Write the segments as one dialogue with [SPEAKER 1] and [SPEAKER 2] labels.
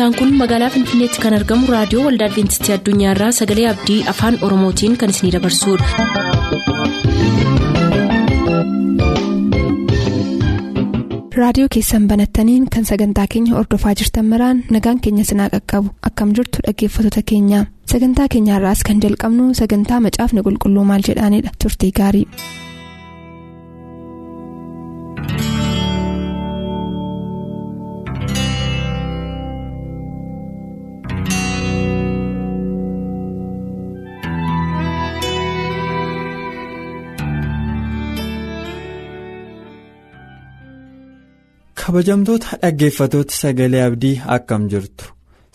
[SPEAKER 1] sagantaan kun magaalaa finfinneetti kan argamu raadiyoo waldaa adventistii addunyaarraa sagalee abdii afaan oromootiin kan isinidabarsudha.
[SPEAKER 2] raadiyoo keessan banattaniin kan sagantaa keenya ordofaa jirtan maraan nagaan keenya sinaa qaqqabu akkam jirtu dhaggeeffattoota keenya sagantaa keenyaarraas kan jalqabnu sagantaa macaafni qulqulluu maal jedhaanidha turtii gaarii.
[SPEAKER 3] Kabajamtoota dhaggeeffatoota sagalee abdii akkam jirtu?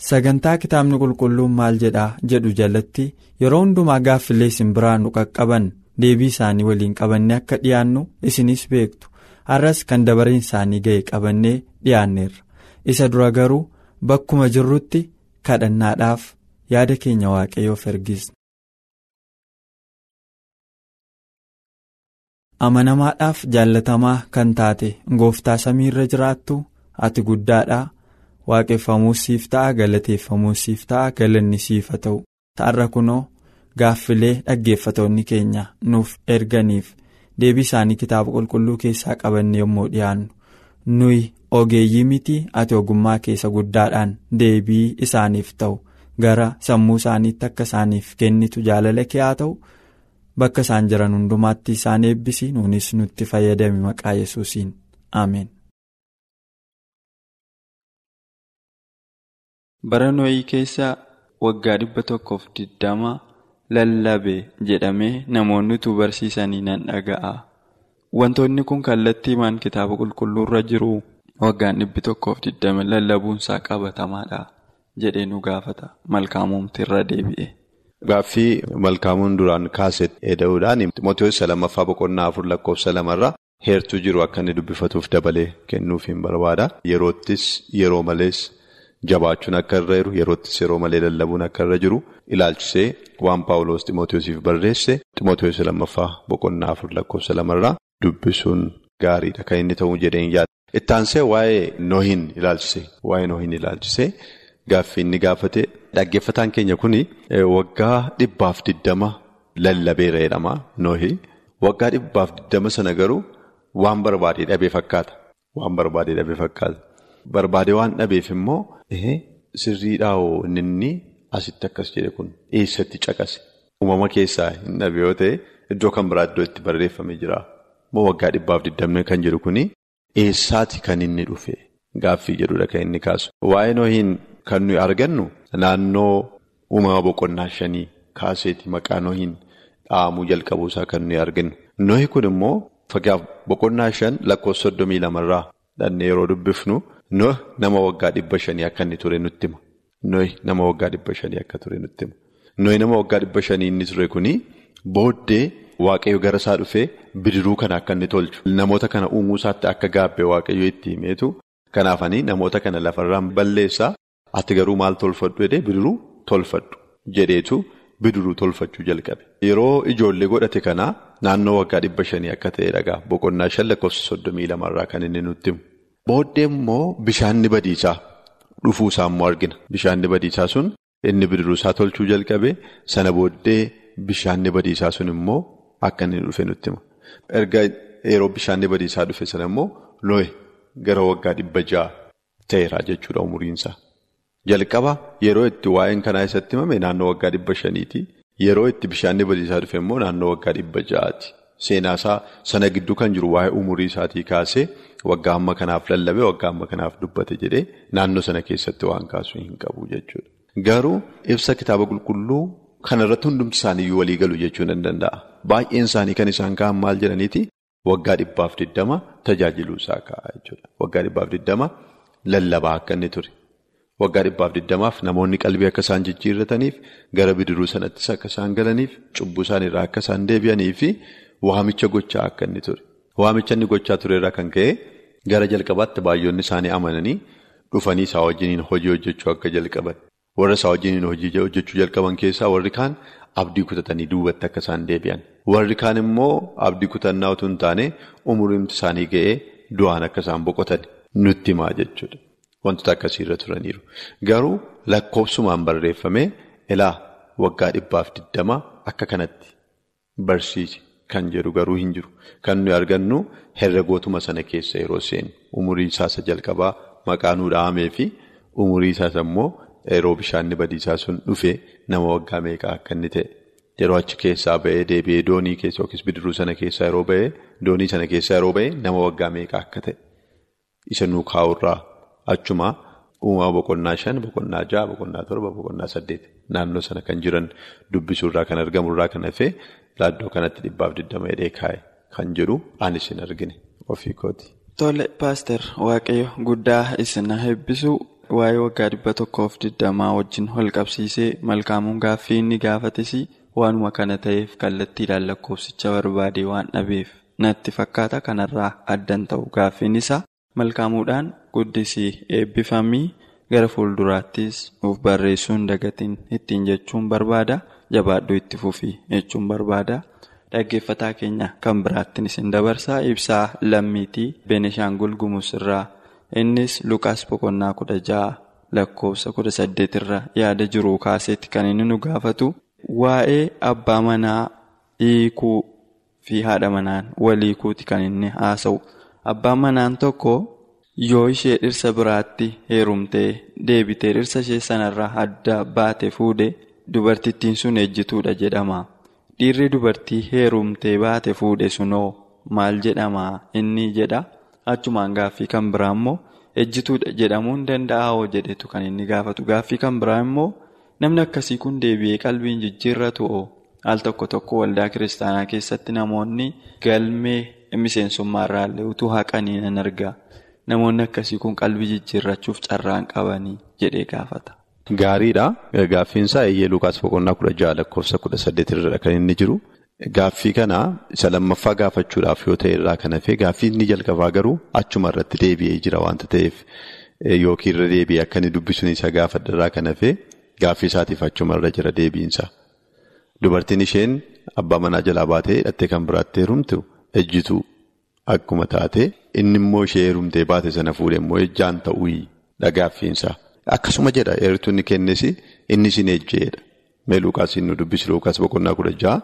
[SPEAKER 3] Sagantaa kitaabni qulqulluun maal jedhaa? jedhu jalatti yeroo hundumaa gaaffilee isin biraa nu qaqqaban deebii isaanii waliin qabannee akka dhiyaannu isinis beektu. Har'as kan dabareen isaanii ga'e qabannee dhiyaanneerra. Isa dura garuu bakkuma jirrutti kadhannaadhaaf yaada keenya waaqayyoof ergisna. Amanamaadhaaf jaallatamaa kan taate gooftaa samiirra jiraattu ati guddaadhaa. Waaqeffamuus siif ta'a galateeffamuus siif ta'a galanni siif haa ta'u. Ta'arra kunoo gaaffilee dhaggeeffatoonni keenya nuuf erganiif deebii isaanii kitaaba qulqulluu keessaa qabanne yommuu dhiyaannu. Nuyi ogeeyyii miti ati ogummaa keessa guddaadhaan deebii isaaniif ta'u. Gara sammuu isaaniitti akka isaaniif kennitu jaalala kee haa ta'u. Bakka isaan jiran hundumaatti isaan eebbisi nuunis nutti fayyadame maqaa yesuusiin ameen.
[SPEAKER 4] bara nooyii keessa waggaa dhibba tokkoof digdama lallabe jedhamee namoonni utuu barsiisanii nan dhaga'a wantoonni kun kallattii himaan kitaaba qulqulluurra jiru waggaan dhibbi tokkoof digdama lallabuunsaa qabatamaadha jedhee nu gaafata malkaamumti irra deebi'e.
[SPEAKER 5] Gaaffii malkaamuun duraan kaase eda'uudhaan Ximootiyoos lammaffaa boqonnaa afur lakkoofsa lamarraa heertuu jiru akka inni dubbifatuuf dabalee kennuuf hin barbaada. Yeroottis yeroo malees jabaachuun akka irra jiru yeroottis yeroo malee lallabuun akka irra jiru ilaalchisee waan Paawuloos Ximootiyoosiif barreesse Ximootiyoos lammaffaa boqonnaa afur lakkoofsa lamarraa dubbisuun gaariidha kan inni ta'uu jedheen yaada. Ittaansee waa'ee noohin ilaalchise waa'ee noohin ilaalchisee gaaffii inni gaafate. Dhaggeeffataan keenya kun waggaa dhibbaaf diddama lallabeera jedhama noohi waggaa dhibbaaf diddama sana garuu waan barbaadee dhabee fakkaata. Waan barbaadee dhabee fakkaata. Barbaadee waan dhabeef immoo sirriidhaa'oo inni asitti akkas jedhe kun eessatti caqase? Uumama keessaa hin dhabe yoo ta'e iddoo kan biraa iddoo itti barreeffamee jira. Moo waggaa dhibbaaf diddamne kan jedhu kun eessaati kan inni dhufe? Gaaffii jedhudha kan inni kaasu. Waa'ee noohiin kan nuyi argannu. Naannoo uumama boqonnaa shanii kaaseeti maqaa noohiin dhahamuu jalqabuusaa kan nuyi arginu. Noohi kun immoo fagaaf boqonnaa shan lakkoofsa soddomii lamarraa dhannee yeroo dubbifnu noohi nama waggaa dhibba shanii akka inni ture nutti hima. Noohi nama waggaa dhibba shanii akka ture nutti hima. Noohi nama waggaa dhibba shanii inni ture kuni booddee waaqayyo gara isaa dhufee bidiruu kana akka inni tolchu. Namoota kana uumuu isaatti akka gaabbee waaqayyo itti himeetu kanaafanii namoota kana lafarraan balleessaa. Ati garuu maal tolfadhu jedhee bidiruu tolfadhu jedheetu bidiruu tolfachuu jalqabe. Yeroo ijoollee godhate kanaa naannoo waggaa dhibba shanii akka ta'e dhagaa boqonnaa shan lakkoofsa soddomii lamarraa kan inni nutti himu. Booddee immoo bishaanni badiisaa dhufuusaa immoo argina. Bishaanni badiisaa sun inni bidiruu isaa tolchuu jalqabe sana booddee bishaanni badiisaa sun immoo akka inni dhufe nutti hima. Erga yeroo bishaanni badiisaa dhufe sana immoo noohi gara waggaa dhibba ja'a ta'eera jechuudha umuriinsaa. Jalqaba yeroo itti waa'een kanaa isatti himame naannoo waggaa dhibba shaniiti. Yeroo itti bishaanni badiisaa dhufe immoo naannoo waggaa dhibba ja'aati. Seenaasaa sana gidduu kan jiru waa'ee umurii isaatii kaasee waggaa amma kanaaf lallabe waggaa amma kanaaf dubbate jedhee naannoo sana keessatti waan kaasuu hin qabu jechuudha. Garuu ibsa kitaaba qulqulluu kanarratti hundumti isaaniiyyuu walii galu jechuun hin danda'a. Baay'een isaanii kan isaan ka'an maal jedhaniiti waggaa dhibbaaf diddama tajaajiluu isaa ka'a jechuudha. Waggaa dhibbaaf diddama lallabaa akka inni ture. Waggaa dhibbaaf diddamaaf namoonni qalbii akka isaan jijjiirrataniif gara bidiruu sanattis akka isaan galaniif cubbuu isaaniirraa akka isaan deebi'anii fi waamicha gochaa akka inni ture. Waamicha inni gochaa turerraa kan ka'e gara jalqabaatti baay'oonni isaanii amananii dhufanii isaa wajjiniin hojii hojjechuu akka jalqaban. Warra isaa wajjiniin hojii hojjechuu jalqaban keessaa warri kaan abdii kutatanii duubatti akka isaan deebi'an. Warri kaan immoo abdii kutannaa utuu hin taane umuriin isaanii ga'ee du'aan akka isaan boqotan nutti himaa jechuudha. Wantoota akkasiirra turaniiru. Garuu lakkoofsumaan barreeffamee ilaa waggaa dhibbaaf digdamaa akka kanatti barsiise kan jedhu garuu hin jiru. Kan nuyi argannu herregootuma sana keessa yeroo seenu umurii isaasa jalqabaa maqaa nuu dhahamee fi umurii isaas immoo yeroo bishaanni badiisaa sun dhufee nama waggaa meeqaa akka inni ta'e. Yeroo achi keessaa ba'ee deebi'ee doonii keessa yookiis bidiruu sana keessaa yeroo ba'ee doonii sana keessaa yeroo ba'ee nama waggaa meeqaa akka ta'e. Isa nuu kaa'urraa achuma uumaa boqonnaa shan boqonnaa ja'a boqonnaa torba boqonnaa saddeet naannoo sana kan jiran dubbisuurraa kan argamurraa kan hafee laaddoo kanatti dhibbaaf digdama hidhee kaa'e kan jedhu anis hin argine ofii kooti.
[SPEAKER 4] Tole paaster waaqayyo guddaa isin eebbisu waa'ee waggaa dhibba tokkoof digdamaa wajjin wal qabsiisee malkaamuun gaaffii inni gaafates waanuma kana ta'eef kallattiidhaan lakkoofsicha barbaadee waan dhabeef natti fakkaata kanarraa addan ta'u gaaffiin isaa. malkaamuudhaan guddisii eebbifamii gara fuulduraattis nuuf barreessuun dagatiin ittiin jechuun barbaada jabaadhuu itti fufii jechuun barbaada. Dhaggeeffataa keenya kan biraattiin isin dabarsaa ibsaa lammiitii benishaangul gumus irraa. Innis luqaas boqonnaa kudha ja'a lakkoofsa kudha saddeet irra yaada jiru kaaseetti kan inni nu gaafatu. Waa'ee abbaa manaa hiikuu fi haadha manaan waliikuuti kan inni haasa'u. Abbaan manaan tokko yoo ishee dhirsa biraatti heerumtee deebitee dhirsa ishee sanarraa adda baate fuudhe dubartittiin sun ejjituudha jedhama. Dhiirri dubartii heerumtee baate fuudhe sunoo maal jedhama inni jedha. Achumaan gaaffii kan biraa immoo ejjituudha jedhamuu hin danda'aa jedhetu kan inni gaafatu. Gaaffii kan biraa immoo namni akkasii kun deebi'ee qalbiin jijjiirratu al tokko tokko waldaa kiristaanaa keessatti namoonni galmee. Miseensummaa irraallee utuu haqanii nan argaa namoonni akkasii kun qalbii jijjiirrachuuf carraan qabanii jedhee gaafata.
[SPEAKER 5] Gaariidha. Gaaffiinsaa eeyyee Lukaas boqonnaa kudha ja'a lakkoofsa kudha saddeet irra kan inni jiru. Gaaffii kana isa lammaffaa gaafachuudhaaf yoo ta'e irraa kan hafee gaaffii inni jalqabaa garuu achuma irratti deebi'ee jira waanta ta'eef yookiin irra deebi'ee akka inni dubbisuun isa gaafadha irraa kan hafee gaaffii isaatiif achuma irra jira deebiinsa. Dubartiin isheen abbaa manaa jalaa baatee hidhattee kan biraatti heerumtu. Ejjituu akkuma taate inni immoo ishee heerumtee baate sana fuudhee immoo ejjaan ta'uu dhagaaffiinsa. Akkasuma jedha eertuun kennes inni isin ejjeedha. Mee Lukaas nu dubbisi Lukaas boqonnaa kudha ja'a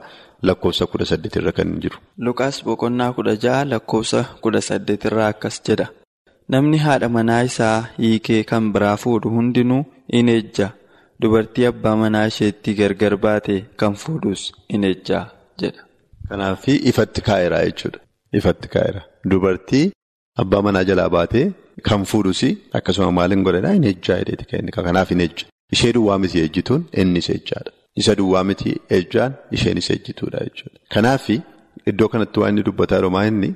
[SPEAKER 5] lakkoofsa kudha saddeet irra kan jiru.
[SPEAKER 4] Lukaas boqonnaa kudha ja'a lakkoofsa kudha saddeet irraa akkas jedha. Namni haadha manaa isaa hiikee kan biraa fuudhu hundinuu in ejja. Dubartii abbaa manaa isheetti gargar baate kan fuudhus in ejjaa jedha.
[SPEAKER 5] Kanaaf ifatti kaa'eera jechuudha. Ifatti kaa'eera. Dubartii abbaa manaa jalaa baatee kan fuudhus akkasuma maaliin godhadhaa hin ejjaa jedheeti kan inni kanaaf hin ejja. Ishee duwwaa miti ejjituun innis ejjaadha. Isa duwwaa miti ejjaan isheenis ejjituudha jechuudha. Kanaaf iddoo kanatti waan inni dubbataa jiru inni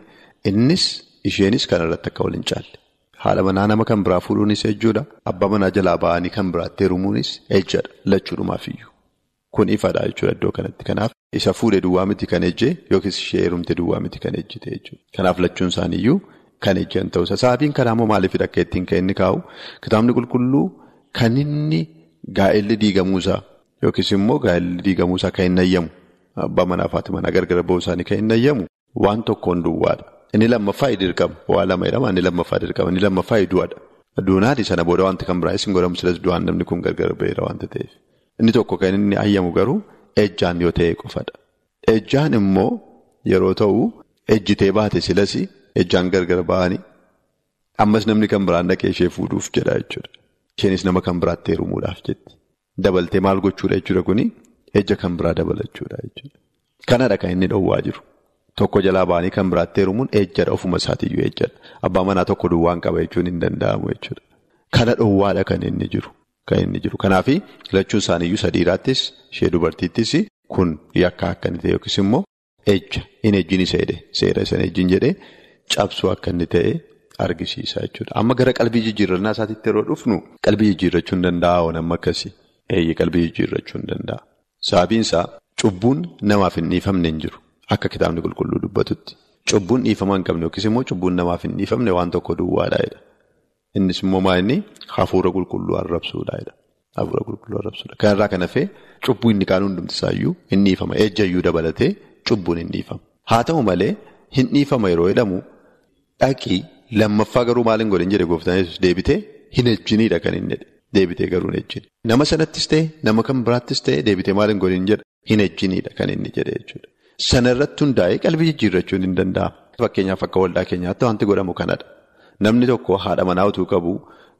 [SPEAKER 5] innis isheenis kanarratti akka waliin caalle. Haadha manaa nama kan biraa fuudhuunis ejjuudha. Abbaa manaa jalaa ba'anii kan biraatti heerumuunis ejjadha. Lachuudhumaafiyyuu. Kun ifadha jechuudha iddoo kanatti. Kanaaf isa fuudhee duwwaa miti kan ejjee yookiis ishee heerumte duwwaa miti kan ejjite jechuudha. Kanaaf lachuun isaaniiyyuu kan ejjan ta'uusa. Sababiin kanaa immoo maaliifidha akka ittiin kan inni kaa'u? Kitaabni qulqulluu kan inni gaa'elli diigamuusaa yookiis immoo gaa'elli diigamuusaa kan hin ayyamu abbaa manaa fi haati manaa gargar ba'uu isaanii kan hin ayyamu waan tokkoon duwwaadha. Inni lammaffaa dirqama. Waa lama jedhama inni lammaffaa dirqama. Inni lammaffaa du'aadha. Duunaati sana booda wanti kan biraa isin godhamu silas du'aan namni kun gargar ba'eera waanta ta'eef. Inni tokko kan inni ayyamu garuu ejjaan yoo ta'e qofadha. Ejjaan immoo yeroo ta'u ejjitee baate silas ejjaan gargar ba'anii ammas namni kan biraan dhaqee ishee fuudhuuf jedha jechuudha. Isheenis nama kan biraatti heerumuudhaaf jetti. Dabaltee maal gochuudha jechuudha kuni ejja kan biraa dabalachuudha jechuudha. Kanadha kan inni dhowwaa jiru. Tokko jalaa ba'anii kan biraatti heerumuun ejjadha ofuma isaatiiyyuu ejjadha. Abbaa manaa tokko duwwaan qaba jechuun hin danda'amu jechuudha. Kana dhowwaadha kan inni jiru. Kan inni jiru. Kanaaf lachuun isaaniiyyuu sadiiraattis ishee dubartiittis kun yakka akka inni ta'e yookiis immoo ejja hin ejjiin isa jedhe seera isa ejjiin jedhee cabsuu akka inni ta'e argisiisa jechuudha. Amma gara qalbii jijjiirrannaa isaatiitti yeroo dhufnu qalbii jijjiirrachuu hin danda'a namni akkasii. Eeyyee qalbii jijjiirrachuu hin danda'a. Sababiin isaa cubbuun namaaf hin dhiifamne hin jiru. Akka kitaabni qulqulluu dubbatutti. Cubbuun dhiifama hin qabne yookiis immoo cubbuun namaaf hin dhiifamne waan tokko duwwaadha jedha. Innis immoo maa inni hafuura qulqulluu arrabsuudha jedha. Hafuura qulqulluu arrabsuudha. Kanarraa kan hafee cubbuu inni kaan hundumti isaayyuu hin dhiifama. Ejjayyuu dabalatee cubbuun hin dhiifama. Haa ta'u malee hin dhiifama yeroo jedhamu dhaqii lammaffaa garuu maaliin godhin jedhe gooftaan yesus deebitee hin ejjiniidha kan inni deebitee garuu hin ejjini. Nama sanattis ta'e nama kan biraattis ta'e deebitee maal hin godhin jedha hin ejjiniidha kan inni jedhe jechuudha. Sana irratti hundaa'ee qalbii jijjiirrachuun hin danda'amu. Fakkeenyaaf akka waldaa keenyaatti wanti godhamu kanadha. Namni tokko haadha manaa utuu qabu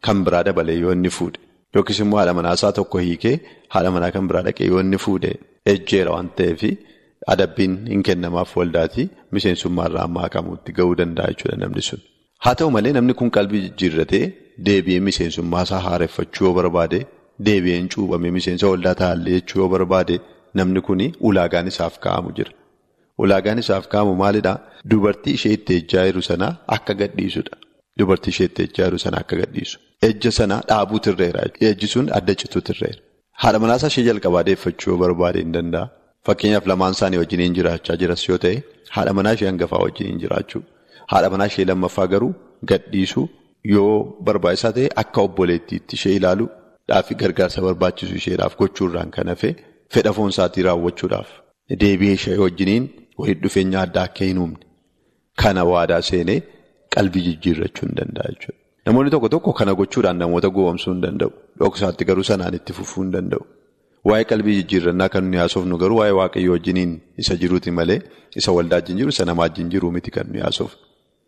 [SPEAKER 5] kan biraa dabalee yoo inni fuudhe yookiis immoo haadha manaasaa tokko hiikee haadha manaa kan biraa dhaqee yoo inni fuudhe ejjeera waan ta'eef adabbiin hin kennamaaf waldaati miseensummaarraa amma haqamuutti ga'uu danda'a jechuudha namni sun. Haa ta'u malee namni kun qalbii jijjiirratee deebi'ee miseensummaasaa haareffachuu yoo barbaade deebi'ee hin cuubamee miseensa waldaa taa'allee jechuu yoo barbaade namni kun ulaagaan isaaf kaa'amu jira. Ulaagaan isaaf kaa'amu maalidhaa? Dubartii ishee itti ejjaa jiru sanaa akka gadhiisudha. Dubartii ishee itti ejjaa jiru sanaa akka gadhiisu. Ejja sanaa dhaabuu tirreera. Ejji sun adda cituu tirreera. Haadha manaasaa ishee jalqabaa deeffachuu yoo barbaade hin danda'a. Fakkeenyaaf lamaan isaanii wajjiniin jiraachaa jiras yoo ta'e haadha manaa ishee hangafaa wajjiniin jiraachuu. Haadha manaa ishee lammaffaa garuu gadhiisuu yoo barbaachisaa ta'e akka obboleettiitti ishee ilaaluu dhaafi gargaarsa barbaachisu isheedhaaf gochuurraan kan hafe fedha foonsaatii raawwachuudhaaf deebi'ee ishee wajjiniin walitti dhufeenya addaa akka hin uumne kana waadaa seenee qalbii jijjiirrachuu hin danda'a jechuudha. Namoonni tokko tokko kana gochuudhaan namoota gowwomsuu hin danda'u. Dhoksaatti garuu sanaan itti fufuu hin danda'u. Waa'ee qalbii jijjiirrannaa kan nuyi haasofnu garuu waa'ee waaqayyoo wajjiniin isa jiruuti malee isa waldaa wajjin jiru isa namaa wajjin jiru miti kan nuyi haasofnu.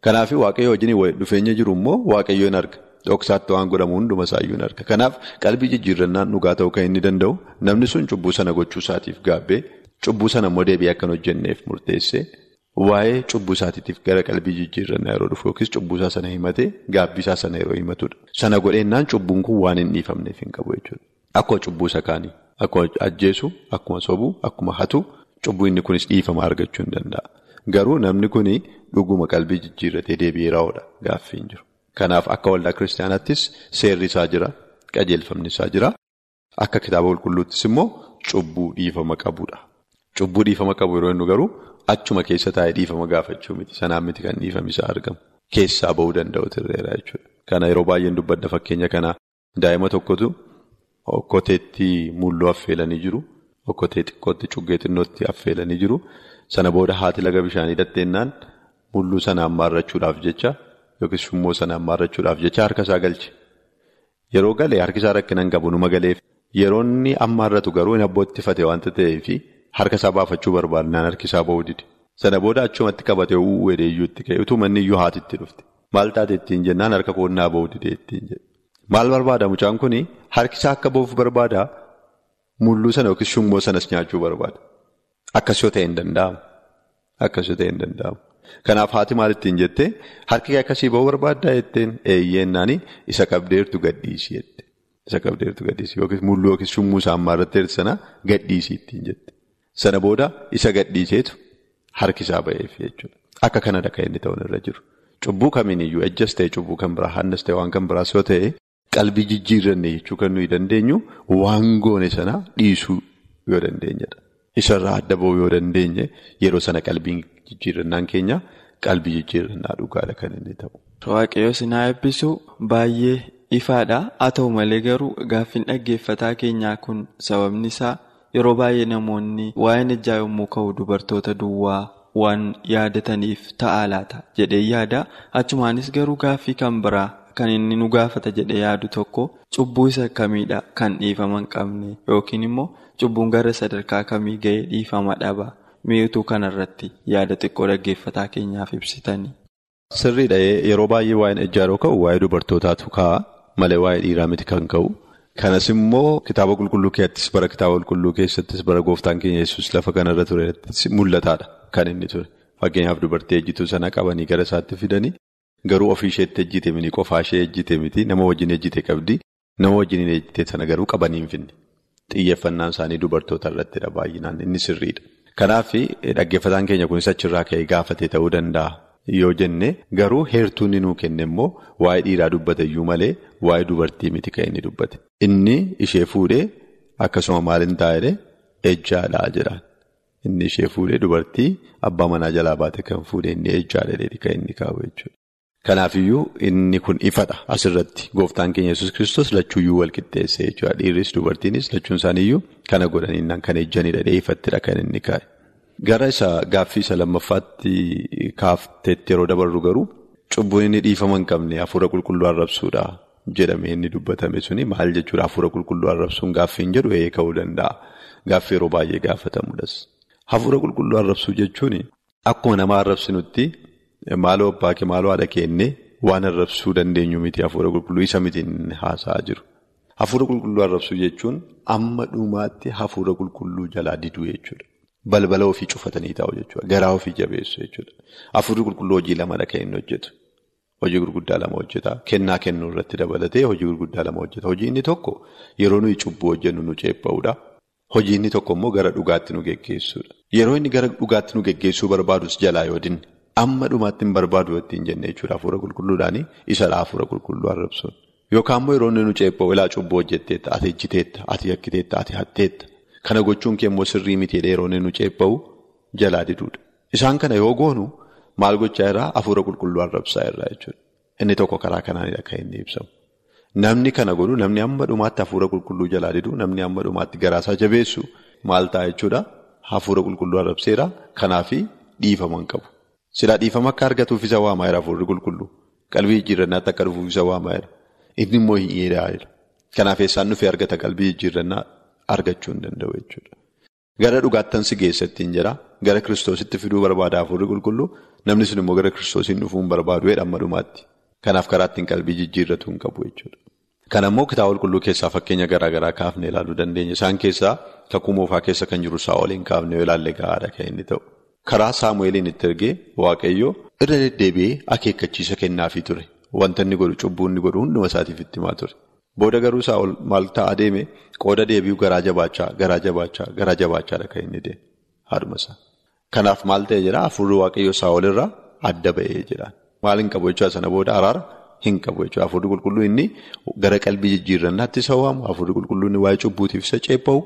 [SPEAKER 5] Kanaaf waaqayyoo wajjiniin dhufeenya jiru immoo waaqayyoon arga. Dhoksaatti waan godhamu hunduma isaayyuu arga. Kanaaf qalbii jijjiirrannaan dhugaa ta'uu kan inni danda'u namni sun cubbuu sana gochuu isaatiif gaabbee cubbuu sana immoo deebi'ee akka hojjenneef murteessee waa'ee cubbuu isaatiif gara qalbii jijjiirrannaa yeroo dhufu yookiis cubbuu isaa sana himatee gaabbii isaa sana yeroo himatudha. Sana godheennaan cubbuun kun waan hin dhiifamneef hin qabu jechuudha. Akkuma cubbuu isa kaanii akkuma ajjeesu akkuma sobuu akkuma hatu cubbuu inni kunis dhiifama argachuu hin danda'a. Garuu namni kun dhuguma qalbii jijjiirratee deebi'ee raawudha gaaffii hin jiru. Kanaaf akka waldaa kiristaanaattis seerri isaa jira qajeelfamni isaa jira akka kitaaba qulqulluuttis immoo cubbuu dhiifama qabudha. Cubbuu dhiifama qabu yeroo inni garuu achuma keessa taa'ee dhiifama gaafachuu miti sanaan miti kan dhiifami isaa argamu keessaa bahuu danda'u tirreera jechuudha. Kana yeroo baay'een dubbadda fakkeenya kanaa daa'ima tokkotu okkoteetti mulluu affeelanii jiru okkotee xiqqootti cuggee xinnootti affeelanii jiru sana booda haati laga bishaanii dhatteennaan mulluu sana ammaarrachuudhaaf jecha. Yookiis shummoo sana ammaarrachuudhaaf jecha harka isaa galche. Yeroo galee harki isaa rakkina hin qabu numa galeef. Yeroo inni ammaarratu garuu hin abbootti fate waanta ta'eef harka isaa baafachuu barbaadnaan harki isaa ba'uu dide. Sana booda achumatti qabatee uwwee iyyuutti ka'e utuu manni iyyuu haatitti dhufte. Maal taate ittiin jennaan harka koonnaa ba'uu dide ittiin jedhe. Maal barbaada mucaan kuni harki isaa akka ba'uuf barbaada mulluu sana yookiis shummoo sanas nyaachuu barbaada. Akkas yoo ta'e hin danda'amu. Akkas yoo ta'e hin danda'amu. Kanaaf haati maal ittiin jettee harki akkasii ba'uu barbaaddaa jetteen eeyyeennaan isa qabdeertu gadhiisii jette. Isa qabdeertu gadhiisii yookiis mulluu yookiis shummuu isaa ammaarratteerti sana gadhiisii ittiin jette. Sana booda isa gadhiiseetu harki isaa ba'eef jechuudha. Akka kanadha kan inni ta'uun irra jiru. Cubbuu kamiiniyyuu ejjas ta'e cubbuu kan biraa hannas ta'e waan kan biraas yoo ta'e qalbii jijjiirranne jechuu kan nuyi dandeenyu waan goone sana dhiisuu yoo dandeenyedha. Isarraa adda ba'uu yoo dandeenye yeroo sana qalbiin jijjiirrannaan keenya qalbii jijjiirrannaa dhugaadha kan inni ta'u.
[SPEAKER 4] Waaqayyo sinaa eebbisu baay'ee ifaadha. Haa ta'u malee garuu gaaffiin dhaggeeffataa keenyaa kun sababni isaa yeroo baay'ee namoonni waa'een ejjaa yommuu ka'u dubartoota duwwaa waan yaadataniif ta'a laata jedhee yaada. Achumaanis garuu gaaffii kan biraa kan inni nu gaafata jedhee yaadu tokko cubbuu isa kamiidha kan dhiifama hin qabne yookiin immoo cubbuun gara sadarkaa kamii ga'ee dhiifama dhaba. mi'uutuu kanarratti yaada xiqqoo dhaggeeffataa keenyaaf ibsitanii.
[SPEAKER 5] Sirriidha yeroo baay'ee waa'een ejjaa yeroo ka'u waa'ee dubartootaatu ka'a malee waa'ee dhiiraa miti kan ka'u. Kanas immoo kitaaba qulqulluu keessattis bara kitaaba qulqulluu keessattis bara gooftaan keenya yesus lafa kanarra tureettis mul'ataadha kan inni ture. Fakkeenyaaf dubartii ejjituu sana qabanii gara isaatti fidanii garuu ofii isheetti ejjite miti qofaa ishee ejjite miti nama wajjin ejjite qabdi nama wajjin ejjite sana garuu qabanii hin finne. Xiyyeeffannaan isaanii dubartoota irrattidha baay'inaan inni sirriidha. Kanaaf dhaggeeffataan keenya kunis achirraa ka'ee gaafate ta'uu danda'a yoo jenne garuu heertuun nuu kenne immoo waa'ee dhiiraa dubbate iyyuu malee waa'ee dubartii miti kan inni dubbate. Inni ishee fuudhee akkasuma maaliin taa'ee ejjaadhaa jedhaan. Inni ishee fuudhee dubartii abbaa manaa jalaa baate kan fuudhee inni ejjaadha kan inni kaa'u jechuudha. Kanaafiyyuu inni kun ifadha asirratti gooftaan keenya yesus kristos lachuuyyuu wal qixxeesse jechuudha. Dhiirris dubartiinis lachuun isaaniiyyuu kana godhaniin kan ejjanidha dheefattidha kan inni kaa'e. Gara isa gaaffii isa lammaffaatti kaafteetti yeroo dabarru garuu cubbuun inni dhiifama hin qabne hafuura qulqulluu arrabsuudha. jedhamee inni dubbatame suni maal jechuudha hafuura qulqulluu arrabsuun gaaffiin jedhu ee ka'uu danda'a. Gaaffii yeroo baay'ee gaafatamuudhas. Hafuura qulqulluu arrabsuu jechuun akkuma nama arrabsinutti maaloo abbaa kee maaloo haadha keenne waan arrabsuu dandeenyu miti hafuura qulqulluu isa miti haasa'aa jiru. Hafuura qulqulluu arrabsuu jechuun amma dhumaatti hafuura qulqulluu jalaa diduu jechuudha. Balbala ofii cufatanii taa'u jechuudha. Garaa ofii jabeessu jechuudha. Hafuurri qulqulluu hojii lamadha kan inni hojjetu. Hojii gurguddaa lama hojjeta. Kennaa kennuu irratti dabalatee hojii gurguddaa lama hojjeta. Hojii inni tokko yeroo nuyi cubbuu hojjennu nu ceepha'uudha. Hojii inni tokko immoo gara dhugaatti nu geggeessuudha. Yeroo inni gara dhugaatti nu geggeessuu barbaadus jalaa yoo dinne amma dhumaatti hin barbaadu ittiin jenne jechuudha. Hafuura qulqulluudhaanii isadha hafuura qulqulluu arrabsuun. Yookaan immoo yeroo inni nu ceepha'u ilaa cubbuu hojjetteetta, ati ejjiteetta, ati yakkiteetta, ati hatteetta. Kana gochuun kee immoo sirrii mitiidha yeroo inni nu ceepha'u jalaa diduudha. Isaan kana yoo goonu maal gochaa irraa hafuura qulqulluu arrabsaa irraa jechuudha. Inni tokko karaa kanaanidha kan inni ibsamu. Namni kana godhu namni amma dhumaatti hafuura qulqulluu jalaa didu namni amma dhumaatti garaasaa jabeessu maal ta'a jechuudha. Hafuura qulqulluu arrabseera kanaafi dhiifama hin qabu. Silaa dhiifama akka argatuuf isa waamaa jira hafuurri qulqulluu. Qalbii jijjiirrannaatti akka dhufuuf isa waamaa jira. Inni immoo hin yeedaa jira. Kanaaf eessaan dhufee argata qalbii jijjiirrannaa argachuu hin danda'u jechuudha. Gara dhugaattan si geessattiin jira. Gara kiristoositti fiduu barbaada hafuurri qulqulluu. Namni sun immoo gara kiristoosiin dhufuu hin barbaadu jedha amma dhumaatti. Kanaaf karaa ittiin qalbii jijjiirratu hin qabu jechuudha. Kana immoo kitaaba qulqulluu keessaa fakkeenya garaa garaa kaafnee ilaaluu dandeenya. Isaan keessaa kakuu moofaa keessa kan jiru saa'oliin kaafnee ilaalle gahaadha kan inni ta'u. Karaa saamu'eeliin itti ergee waaqayyoo irra deddeebi'ee akeekkachiisa kennaafii ture. Wanta inni godhu cubbuu inni godhu hunduma isaatiif itti himaa ture. Booda garuu saa'ol maal ta'a deeme qooda deebi'uu garaa jabaachaa garaa jabaachaa garaa jabaachaadha kan inni deeme haadhuma isaa. Kanaaf maal ta'e jedhaa hafuurri waaqayyoo saa'ol irraa adda ba'ee jedhaan. Maal hin qabu jechuudha sana booda araara hin qabu jechuudha. Hafuurri qulqulluu inni gara qalbii jijjiirrannaatti isa waamu hafuurri qulqulluu inni waa'ee cubbuutiif isa ceepha'u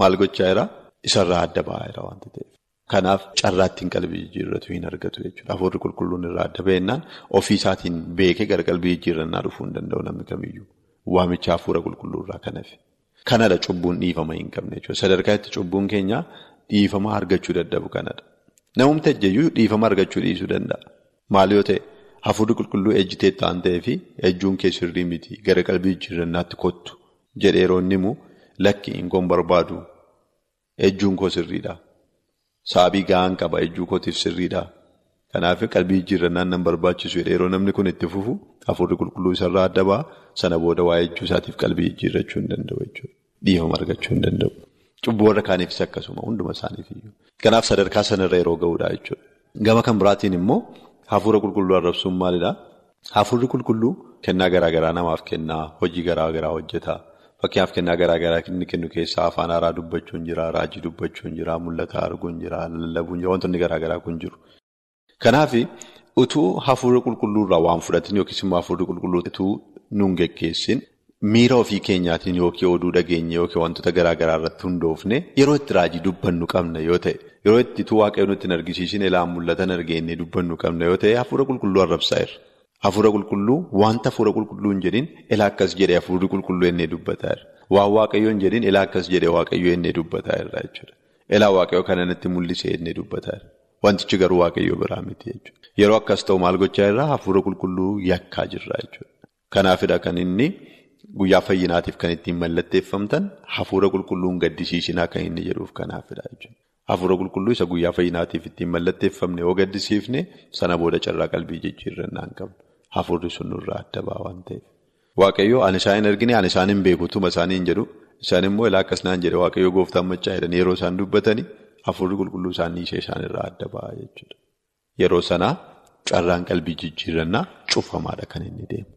[SPEAKER 5] maal gochaa jira isarraa adda ba'aa jira waanta ta'eef. Kanaaf carraattiin qalbii jijjiirratu hin argatu jechuudha. Hafuurri qulqulluun irraa adda ba'ennaan ofii isaatiin beekee gara qalbii jijjiirrannaa dhufuu hin danda'u namni kamiyyuu. Waamicha hafuura qulqulluu irraa kan hafe. Kanadha cubbuun dhiifama hin qabne jechuudha. Sadarkaa itti cubbuun keenya dhiifama argachuu dadhabu kanadha. Namumti ejjeyyuu dhiifama argachuu dhiisuu danda'a. Maal yoo ta'e hafuurri qulqulluu ejjitee ta'an ta'ee fi ejjuun kee sirrii miti gara qalbii jijjiirrannaatti kottu jedhee yeroo inni himu lakki hin barbaadu ejjuun koo sirriidha. Saabii gahaan qaba ejjuu kootiif sirriidha. Kanaaf qalbii jijjiirrannaan nan barbaachisu yeroo namni kun itti fufu hafuurri qulqulluu isarraa adda ba'a sana booda waa'ee ejjuu isaatiif qalbii jijjiirrachuu hin danda'u jechuudha. Dhiifama argachuu hin danda'u. Cubbuu warra kaaniifis akkasuma hunduma isaaniifiyyuu. Kanaaf sadarkaa sanarra yeroo ga'uudha jechuudha. Gama kan biraatiin immoo hafuura qulqulluu arrabsuun maalidhaa? Hafuurri qulqulluu kennaa garaa garaa namaaf kennaa hojii garaa garaa hojjeta. Fakkeenyaaf kennaa garaa garaa inni kennu keessaa afaan haaraa dubbachuun jira, raajii dubbachuun jira, mul'ata arguun jira, lallabuun jira, wantoonni garaa garaa kun jiru. Kanaaf utuu hafuura qulqulluurraa waan fudhatin yookiis immoo hafuurri qulqulluu utuu nuun geggeessin miira ofii keenyaatiin yookiin oduu dhageenye yookiin wantoota garaa garaa irratti hundoofne yeroo itti raajii dubbannu qabna yoo ta'e yeroo itti utuu waaqayyoon nutti hin argisiisin ilaa mul'atan argeenye dubbannu qabna yoo ta'e hafuura qulqulluu arrabsaa'eera. Hafuura qulqulluu wanta hafuura qulqulluu hin jedhin ilaa akkas jedhee hafuurri qulqulluu ennee dubbataa jira. Waan waaqayyoon jedhin ilaa akkas jedhee waaqayyoo ennee dubbataa jira jechuudha. Ilaa waaqayyoo kana natti mul'isee ennee dubbataa jira. Wantichi garuu waaqayyoo biraa miti jechuudha. Yeroo akkas ta'u maal gochaa irraa hafuura qulqulluu yakkaa jirra jechuudha. Kanaafidha kan inni guyyaa fayyinaatiif kan ittiin mallatteeffamtan hafuura qulqulluun gaddisiisinaa kan inni jedhuuf kanaafidha jechuudha. Hafuura qulqulluu isa guyyaa fayyinaatiif ittiin mallatteeffamne yoo gaddisiifne sana booda carraa qalbii jijjiirrannaa hin qabnu. Hafuurri sun nurraa adda ba'a waan ta'eef. Waaqayyoo ani isaan hin argine ani isaan hin beeku tuma isaanii hin jedhu isaan immoo ilaa akkas naan jedhe waaqayyoo gooftaan machaa jedhan yeroo isaan dubbatanii hafuurri qulqulluu isaanii ishee isaan irraa adda ba'a jechuudha. Yeroo sanaa carraan qalbii jijjiirrannaa cufamaadha kan inni deemu.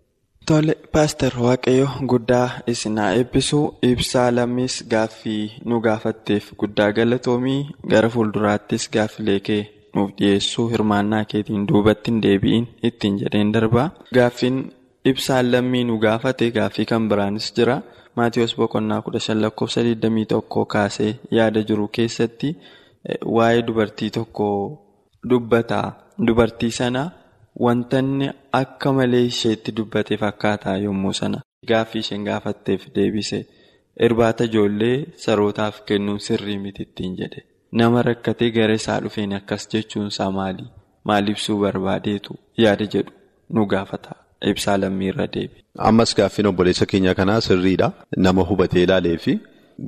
[SPEAKER 4] Tole paaster waaqayyo guddaa isinaa eebbisuu ibsaa lammis gaaffii nu gaafatteef guddaa galatoomii gara fuulduraattis gaaffilee kee nuuf dhiyeessuu hirmaannaa keetiin duubatti hin deebi'in ittiin jedheen darbaa. Gaaffiin ibsaan lammii nu gaafate gaaffii kan biraanis jira. Maatiyoos boqonnaa kudha shan lakkoofsa 21 kaasee yaada jiru keessatti waa'ee dubartii tokko dubbata. Dubartii sana. Wantanni akka malee isheetti dubbate fakkaataa yommuu sana. Gaaffii isheen gaafatteef deebise. Irbaata ijoollee sarootaaf kennuun sirrii miti ittiin jedhe nama rakkatee gara isaa dhufeen akkas jechuun isaa maali maal ibsuu barbaadeetu yaada jedhu nu gaafata ibsaa lammiirra deebi.
[SPEAKER 5] Ammas gaaffiin obboleessa keenya kanaa sirriidha. Nama hubatee ilaalee fi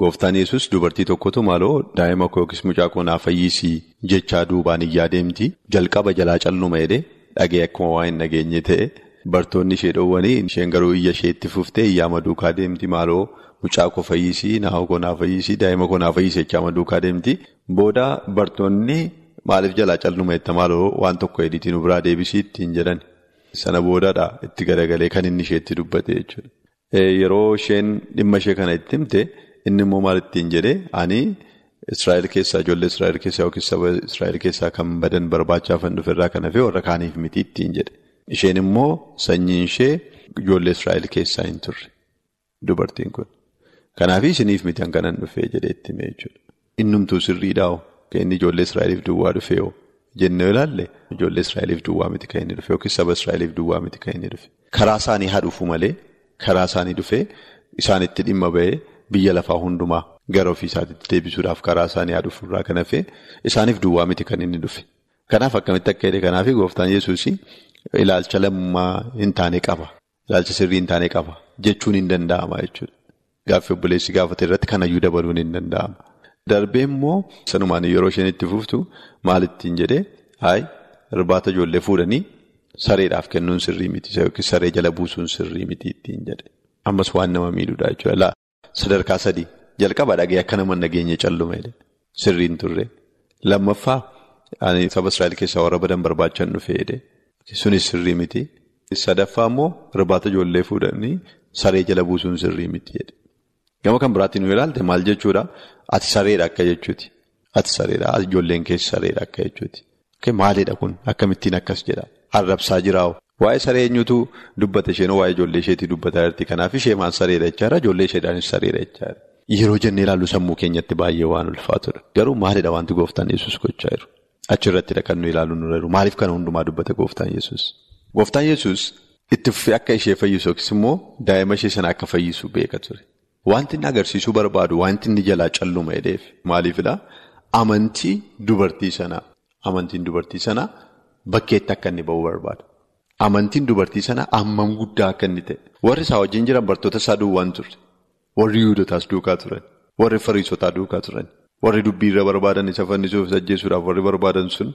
[SPEAKER 5] gooftaan yesus dubartii tokkotu maaloo daa'ima koo yookiis mucaa koo naa fayyisii jechaa duubaan iyyaa deemti. Jalqaba jalaa calluma jedhee dhagee akkuma waa hin nageenye ta'e bartoonni ishee dhoowwanii isheen garuu iyya isheetti fuftee iyyaama duukaa deemti maaloo mucaa koo fayyisii naa'u koo naa fayyisii daa'ima koo naa fayyisii jechaama duukaa deemti. Booda bartoonni maaliif jalaa calluma jetta maaloo waan tokko ediitii nu biraa deebisii ittiin jedhan. Sana boodaadha itti garagalee kan inni isheetti dubbate jechuudha. Yeroo isheen dhimma ishee kana itti himte inni immoo maal ittiin jedhee ani Israa'el keessaa ijoollee Israa'el keessaa yookiin saba Israa'el keessaa kan badan barbaachaa kan dhufe irraa kan hafe warra kaaniif miti ittiin jedhe. Isheen immoo sanyiin ishee ijoollee Israa'el keessaa hin turre dubartiin kun. Kanaaf isiniif miti kan kanan dhufee jedhee itti hime jechuudha. Innumtuu sirriidhaa'oo kan inni ijoollee Israa'eliif duwwaa dhufee'oo. Jennee ilaalle ijoollee Israa'eliif duwwaa miti kan inni dhufe yookiin saba Israa'eliif duwwaa miti kan inni dhufe. Karaa isaanii haa dhufu malee karaa isaanii dhufee isaanitti dhimma ba'ee biyya lafaa hundumaa gara ofii isaatiitti deebisuudhaaf karaa isaanii haa dhufu irraa kan hafe isaaniif duwwaa miti kan inni dhufe. Kanaaf akkamitti akka jedhe kanaaf gooftaan Yesuus ilaalcha lammaa hin taane qaba. Ilaalcha sirrii hin taane qaba jechuun hin danda'ama jechuudha. Gaaffii obboleessi gaafate irratti kanayyuu dabaluun hin danda'ama. Darbee immoo sanumaan yeroo isheen itti fuftu maal ittiin jedhee hayi irbaata ijoollee fuudhanii sareedhaaf kennuun sirrii miti yookiin saree jala buusuun sirrii miti ittiin jedhe. Ammas waan nama miidhudha jechuudha. Sadarkaa sadii jalqaba dhagee akka nama nageenye calluma jedhe sirriin turre. Lammaffaa saba Israa'el keessaa warra badan barbaachan dhufee jedhe sunis sirrii miti. Sadaffaa immoo irbaata ijoollee fuudhanii saree jala buusuun sirrii miti. Gama kan biraatti nu ilaalte maal jechuudha? Ati sareedha akka jechuuti. Ati sareedha. Ijoolleen keessa sareedha akka jechuuti. Maalidha kun? Akkamittiin akkas jedha? Arrabsaa jiraa'u. Waa'ee saree eenyutu dubbata isheen waa'ee ijoollee isheetii dubbataa jirti. Kanaaf ishee maal sareedha jechaadha. Ijoollee isheedhaanis sareedha jechaadha. Yeroo jennee ilaallu sammuu keenyatti baay'ee waan ulfaatudha. Garuu maalidha wanti gooftaan yesus gochaa jiru? Achirrattidha kan nu ilaalu nu jiru. Maaliif kana hundumaa dubbata gooftaan yesus? Gooftaan yesus itti fufee akka ishee fayyisu yookiis immoo daa'ima ishee sana akka fayyisu beeka ture. Wanti inni agarsiisuu barbaadu wanti inni jalaa calluma jedheef maaliifidha? Amantii dubartii sanaa. Amantiin dubartii sanaa bakkeetti akka inni ba'uu barbaada. Amantiin dubartii sanaa hammam guddaa akka inni ta'e. Warri isaa wajjin jiran bartoota isaa duwwaan turre. Warri Yihudotaas duukaa turan. Warri Fariisotaa duukaa turan. Warri dubbii irra barbaadan isa fannisuuf ajjeesuudhaaf warri barbaadan sun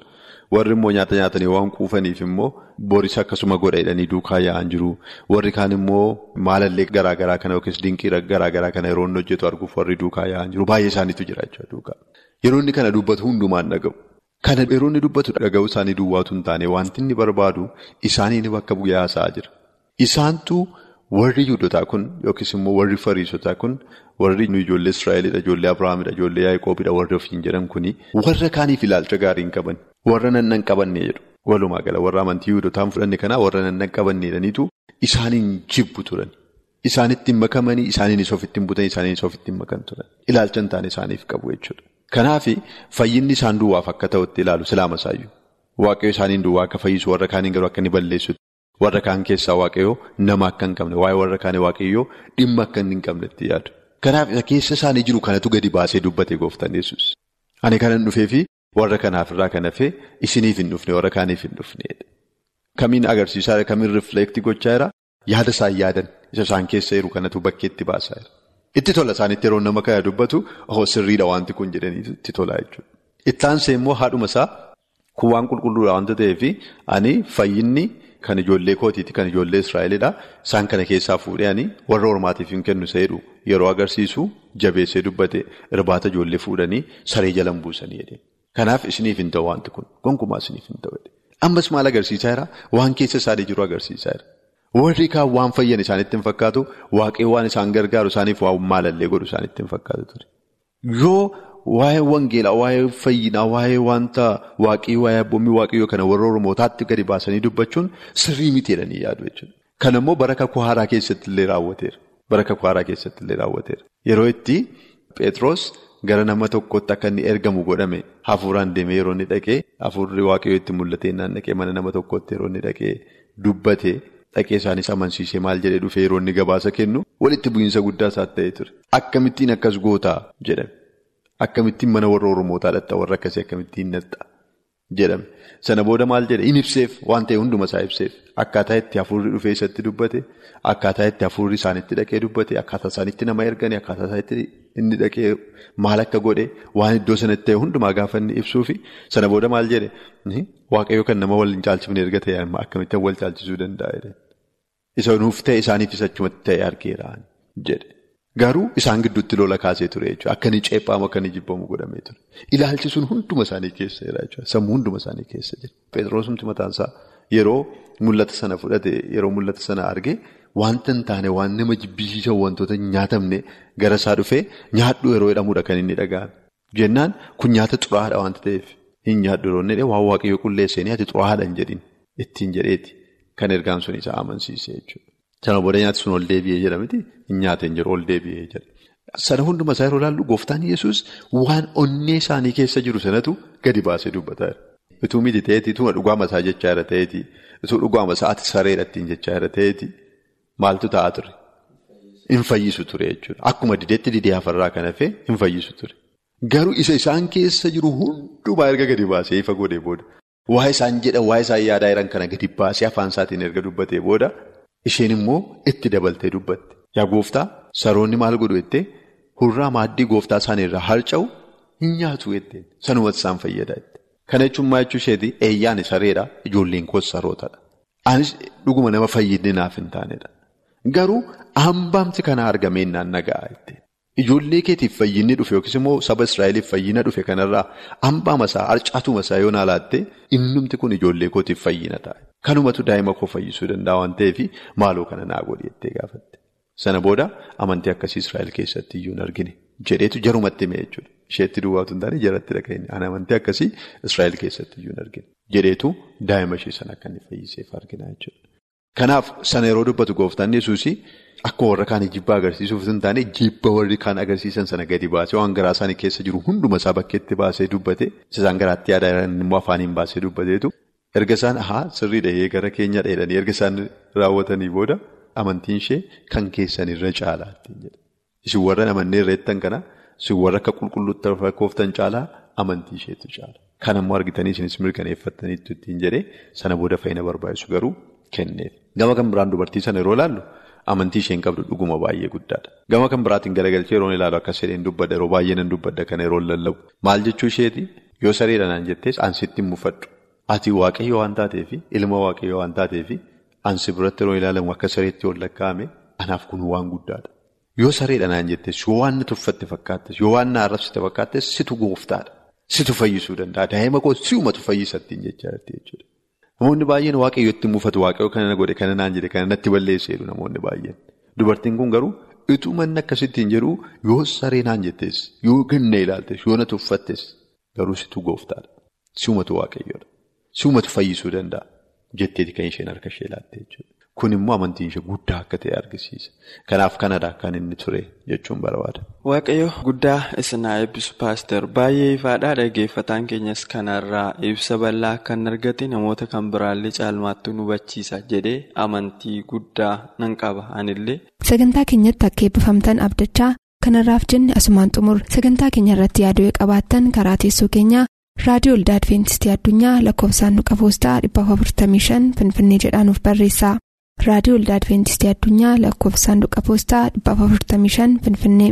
[SPEAKER 5] warri immoo nyaata nyaatanii waan quufaniif immoo boris akkasuma godha jedhanii duukaa yaa'an jiru. Warri kaan immoo maalallee garaa garaa kana yookiis dinqii garaa garaa kana yeroo inni hojjetu arguuf warri duukaa yaa'an jiru. Baay'ee isaaniitu jira jechuudha. Yeroo inni kana dubbatu hundumaan dhaga'u. Kana yeroo inni dubbatu dhaga'u isaanii duwwaatu hin taane wanti inni barbaadu isaanii bakka bu'ee haasa'aa jira. Isaantu warri Yihudotaa kun yookiis immoo warri Fariisotaa kun warri ijoollee Israa'elidha, ijoollee Abiraamidha, ijoollee Yaaqoobidha warri ofiin jedhan kuni warra kaaniif ilaalcha gaarii hin qaban. Warra nan nan qabanne jedhu. Walumaa gala warra amantii Yihudotaan fudhanne kanaa warra nan nan qabanne jedhaniitu isaaniin jibbu turan. Isaanitti hin makamanii isaaniinis ofitti hin butan isaaniinis ofitti hin makan turan. Ilaalcha hin taane isaaniif qabu jechuudha. Kanaaf fayyinni isaan duwwaaf akka ta'utti ilaalu silaama isaayyuu. Waaqayyo isaaniin duwwaa akka fayyisu warra kaaniin garuu akka inni balleessutti. Warra kaan keessaa waaqayyoo nama akka hin qabne waa'ee warra kaanii waaqayyoo dhimma akka hin qabnetti yaadu. Kanaaf keessa isaanii jiru kanatu gadi baasee dubbate gooftaan yesus Ani kanan dhufeefi warra kanaaf irraa kan hafee isiniif hin dhufne warra kaaniif hin dhufne. Kamiin agarsiisaa kamiin rifleektii gochaa jira yaada isaan yaadan isa isaan keessa jiru kanatu bakkeetti baasaa jira. Itti tola isaanitti yeroo nama kana dubbatu oh sirriidha wanti kun jedhanii itti tola jechuudha. Itti aansee immoo haadhuma isaa kun waan qulqulluudha wanta ta'eef ani fayyinni. Kan ijoollee kootiiti kan ijoollee Israa'elidha. Isaan kana keessaa fuudhanii warra ormaatiif hin kennu seedu yeroo agarsiisu jabeessee dubbate irbaata ijoollee fuudhanii saree jalan buusanii. Kanaaf isiniif hin ta'u wanti kun gonkumaa isiniif hin ta'u. Ammas maal agarsiisaa jira? Waan keessa isaanii jiru agarsiisaa jira. Warri kaan waan fayyan isaanitti hin fakkaatu waaqee waan isaan gargaaru isaaniif waan maalallee godhu isaanitti hin fakkaatu ture. Yoo Waa'ee wangeelaa, waa'ee fayyinaa, waa'ee wanta waaqii, waa'ee abboommii waaqayyoo kana warra Oromootaatti gadi baasanii dubbachuun sirrii miti jedhanii yaadu jechuudha. Kan immoo bara kakuu haaraa keessatti illee raawwateera. Bara kakuu haaraa keessatti illee raawwateera. Yeroo itti Pheexroos gara nama tokkotti akka inni ergamu godhame hafuuraan deemee yeroo inni dhaqee hafuurri waaqayyoo itti mul'atee naan dhaqee mana nama tokkotti yeroo inni dhaqee dubbate dhaqee isaanis amansiisee maal jedhee dhufee yeroo inni gabaasa kennu walitti bu'iinsa guddaa isaatti ta'ee ture. Akkamittiin akkas gootaa jedhame. Akkamittiin mana warra Oromootaa dhatta warra akkasii akkamittiin dhatta? Jedhame. Sana booda maal jedhe? In ibseef. Waan ta'e hunduma isaa ibseef. Akkaataa itti hafuurri dhufee isatti dubbate akkaataa itti hafuurri isaanitti dhaqee dubbate akkaataa isaanitti nama erganii akkaataa isaanitti inni dhaqee maal akka godhe waan iddoo sanatti ta'e hundumaa gaafa inni ibsuufi sana booda maal jedhe? Waaqayyo kan nama wal hin caalchifne erga ta'e akkamitti wal caalchisuu danda'a isa nuuf ta'e isaaniifis achumatti ta'e argeera jedhe. Garuu isaan gidduutti lola kaasee ture jechuudha. Akka inni ceephamu akka inni jibbamu godhamee ture. Ilaalchi sun hunduma isaanii keessa jira jechuudha. Sammuu hunduma isaanii keessa jira. Pheexroosumti mataansaa yeroo mul'ata sana fudhate yeroo mul'ata sana arge wanta hin taane waan nama jibbisiisan wantoota nyaatamne gara isaa dhufee nyaadhu yeroo jedhamudha kan inni dhaga'ame. Jennaan kun nyaata xuraadha wanta ta'eef hin nyaadhu yeroo inni waan waaqayyoo qulleessanii ati xuraadha hin jedhin ittiin jedheeti kan ergaan sun isaa amansiise jechuudha. Sana booda nyaati sun ol deebi'ee jedhamti hin nyaata hin jiru ol deebi'ee jedha. Sana hunduma isaa yeroo ilaallu gooftaan Yesuus waan onnee isaanii keessa jiru sanatu gadi baasee dubbataa jira. Ituu miti ta'eeti ituma dhugaama isaa jechaa jira ta'eeti ituu dhugaama isaa ati sareedha ittiin jechaa jira ta'eeti maaltu ta'aa ture? Hin fayyisu ture jechuudha. Akkuma dideetti didee hafarraa kan hafee hin fayyisu ture. Garuu isa isaan keessa jiru hundumaa erga gadi baasee ifa godhee booda waa isaan jedhan waa isaan yaadaa jiran kana gadi baasee afaan isaatiin erga dubbatee booda. Isheen immoo itti dabaltee dubbatte. Yaa gooftaa saroonni maal godhu jettee hurraa maaddii gooftaa isaanii irraa harca'u hin nyaatu jettee sanumatti isaan fayyada. Kana jechuun maal jechuu isheeti eeyyaan sareedha ijoolleen koos sarootadha. Anis dhuguma nama fayyinni naaf hin taanedha. Garuu hambaamti kana argameen naan naga'a jettee. Ijoollee keetiif fayyinni dhufe yookiis immoo saba Israa'eliif fayyina dhufe kanarraa hambaama isaa harcaatuma isaa yoo naalaatte innumti kun ijoollee kootiif fayyina ta'a. Kanumatu daa'ima koo fayyisuu danda'a waan ta'eef maaloo kana naa godhi jettee gaafatte. Sana booda amantii akkasii Israa'el keessatti iyyuu hin argine jedheetu jarumatti hime jechuudha. Isheetti duwwaatu hin taane jaratti dhaga'inni. Ani amantii akkasii Israa'el keessatti iyyuu hin argine jedheetu daa'ima ishee sana akka inni fayyiseef argina jechuudha. Kanaaf sana yeroo dubbatu gooftaan Yesuus akkuma warra kaan jibba agarsiisuuf hin taane jibba warri kaan agarsiisan sana gadi baasee waan garaa isaanii keessa jiru hunduma isaa bakkeetti baasee dubbate isaan garaatti yaadaa immoo afaaniin baasee dubbateetu. Erga isaan haa sirriidha gara keenya dheedhanii erga isaan raawwatanii booda amantiin ishee kan keessan irra caalaa ittiin jedha. Isin warra amannee irreettan kana isin warra akka qulqulluutti lakkooftan caalaa amantii isheetu caala. Kan ammoo argitanii isinis mirkaneeffattaniitu ittiin jedhee sana booda fayyina barbaachisu garuu kenneef. Gama kan biraan dubartii sana yeroo ilaallu amantii isheen qabdu dhuguma baay'ee guddaadha. Gama kan biraatiin garagalchee yeroo ilaalu akkas jedheen dubbadha yeroo baay'ee nan dubbadha kana yeroo lallabu. Maal jechuu isheeti yoo sareedha naan jettees ansitti hin muffadhu. Ati waaqayyo waan taateef ilma waaqayyo waan taateef ansi biratti yeroo ilaalamu akka sareetti ol lakkaa'ame anaaf kun waan guddaadha. Yoo sareedha naan jettees yoo waan na tuffatte fakkaattes yoo waan na arrabsite fakkaattes situ gooftaadha. Situ fayyisuu danda'a. Daa'ima koo si'umatu fayyisattiin jechaa jirti jechuudha. Namoonni baay'een waaqayyotti muufatu waaqayyo kana godhe kana naan jedhe kana natti balleesseeru namoonni baay'een. Dubartiin kun garuu ituu manni akkasittiin jedhu yoo saree naan jettees yoo ganna ilaaltes yoo na tuffattes garuu situ gooftaadha. Si'umatu waaqayyoodha. Si'umatu fayyisuu danda'a jetteeti kan isheen harka ishee laatte jechuudha. Kun immoo amantiin ishee guddaa akka ta'e argisiisa. Kanaaf kanadha kan inni ture jechuun barbaada.
[SPEAKER 4] Waaqayyo guddaa isin haa eebbisu paaster baay'ee ifaadhaa dhaggeeffataan keenyas kanarraa ibsa bal'aa kan argate namoota kan biraallee caalmaatti nu hubachiisa jedhee amantii guddaa nan qaba anillee.
[SPEAKER 2] Sagantaa keenyatti akka eebbifamtan abdachaa kanarraaf jenne asumaan xumur sagantaa keenya irratti yaaduu qabaattan karaa teessoo keenyaa. raadiyoo olda adventistii addunyaa lakkoofsaanduqa poostaa 455 finfinnee jedhaanuf barreessa raadiyoo olda adventistii addunyaa lakkoofsaanduqa poostaa 455 finfinnee.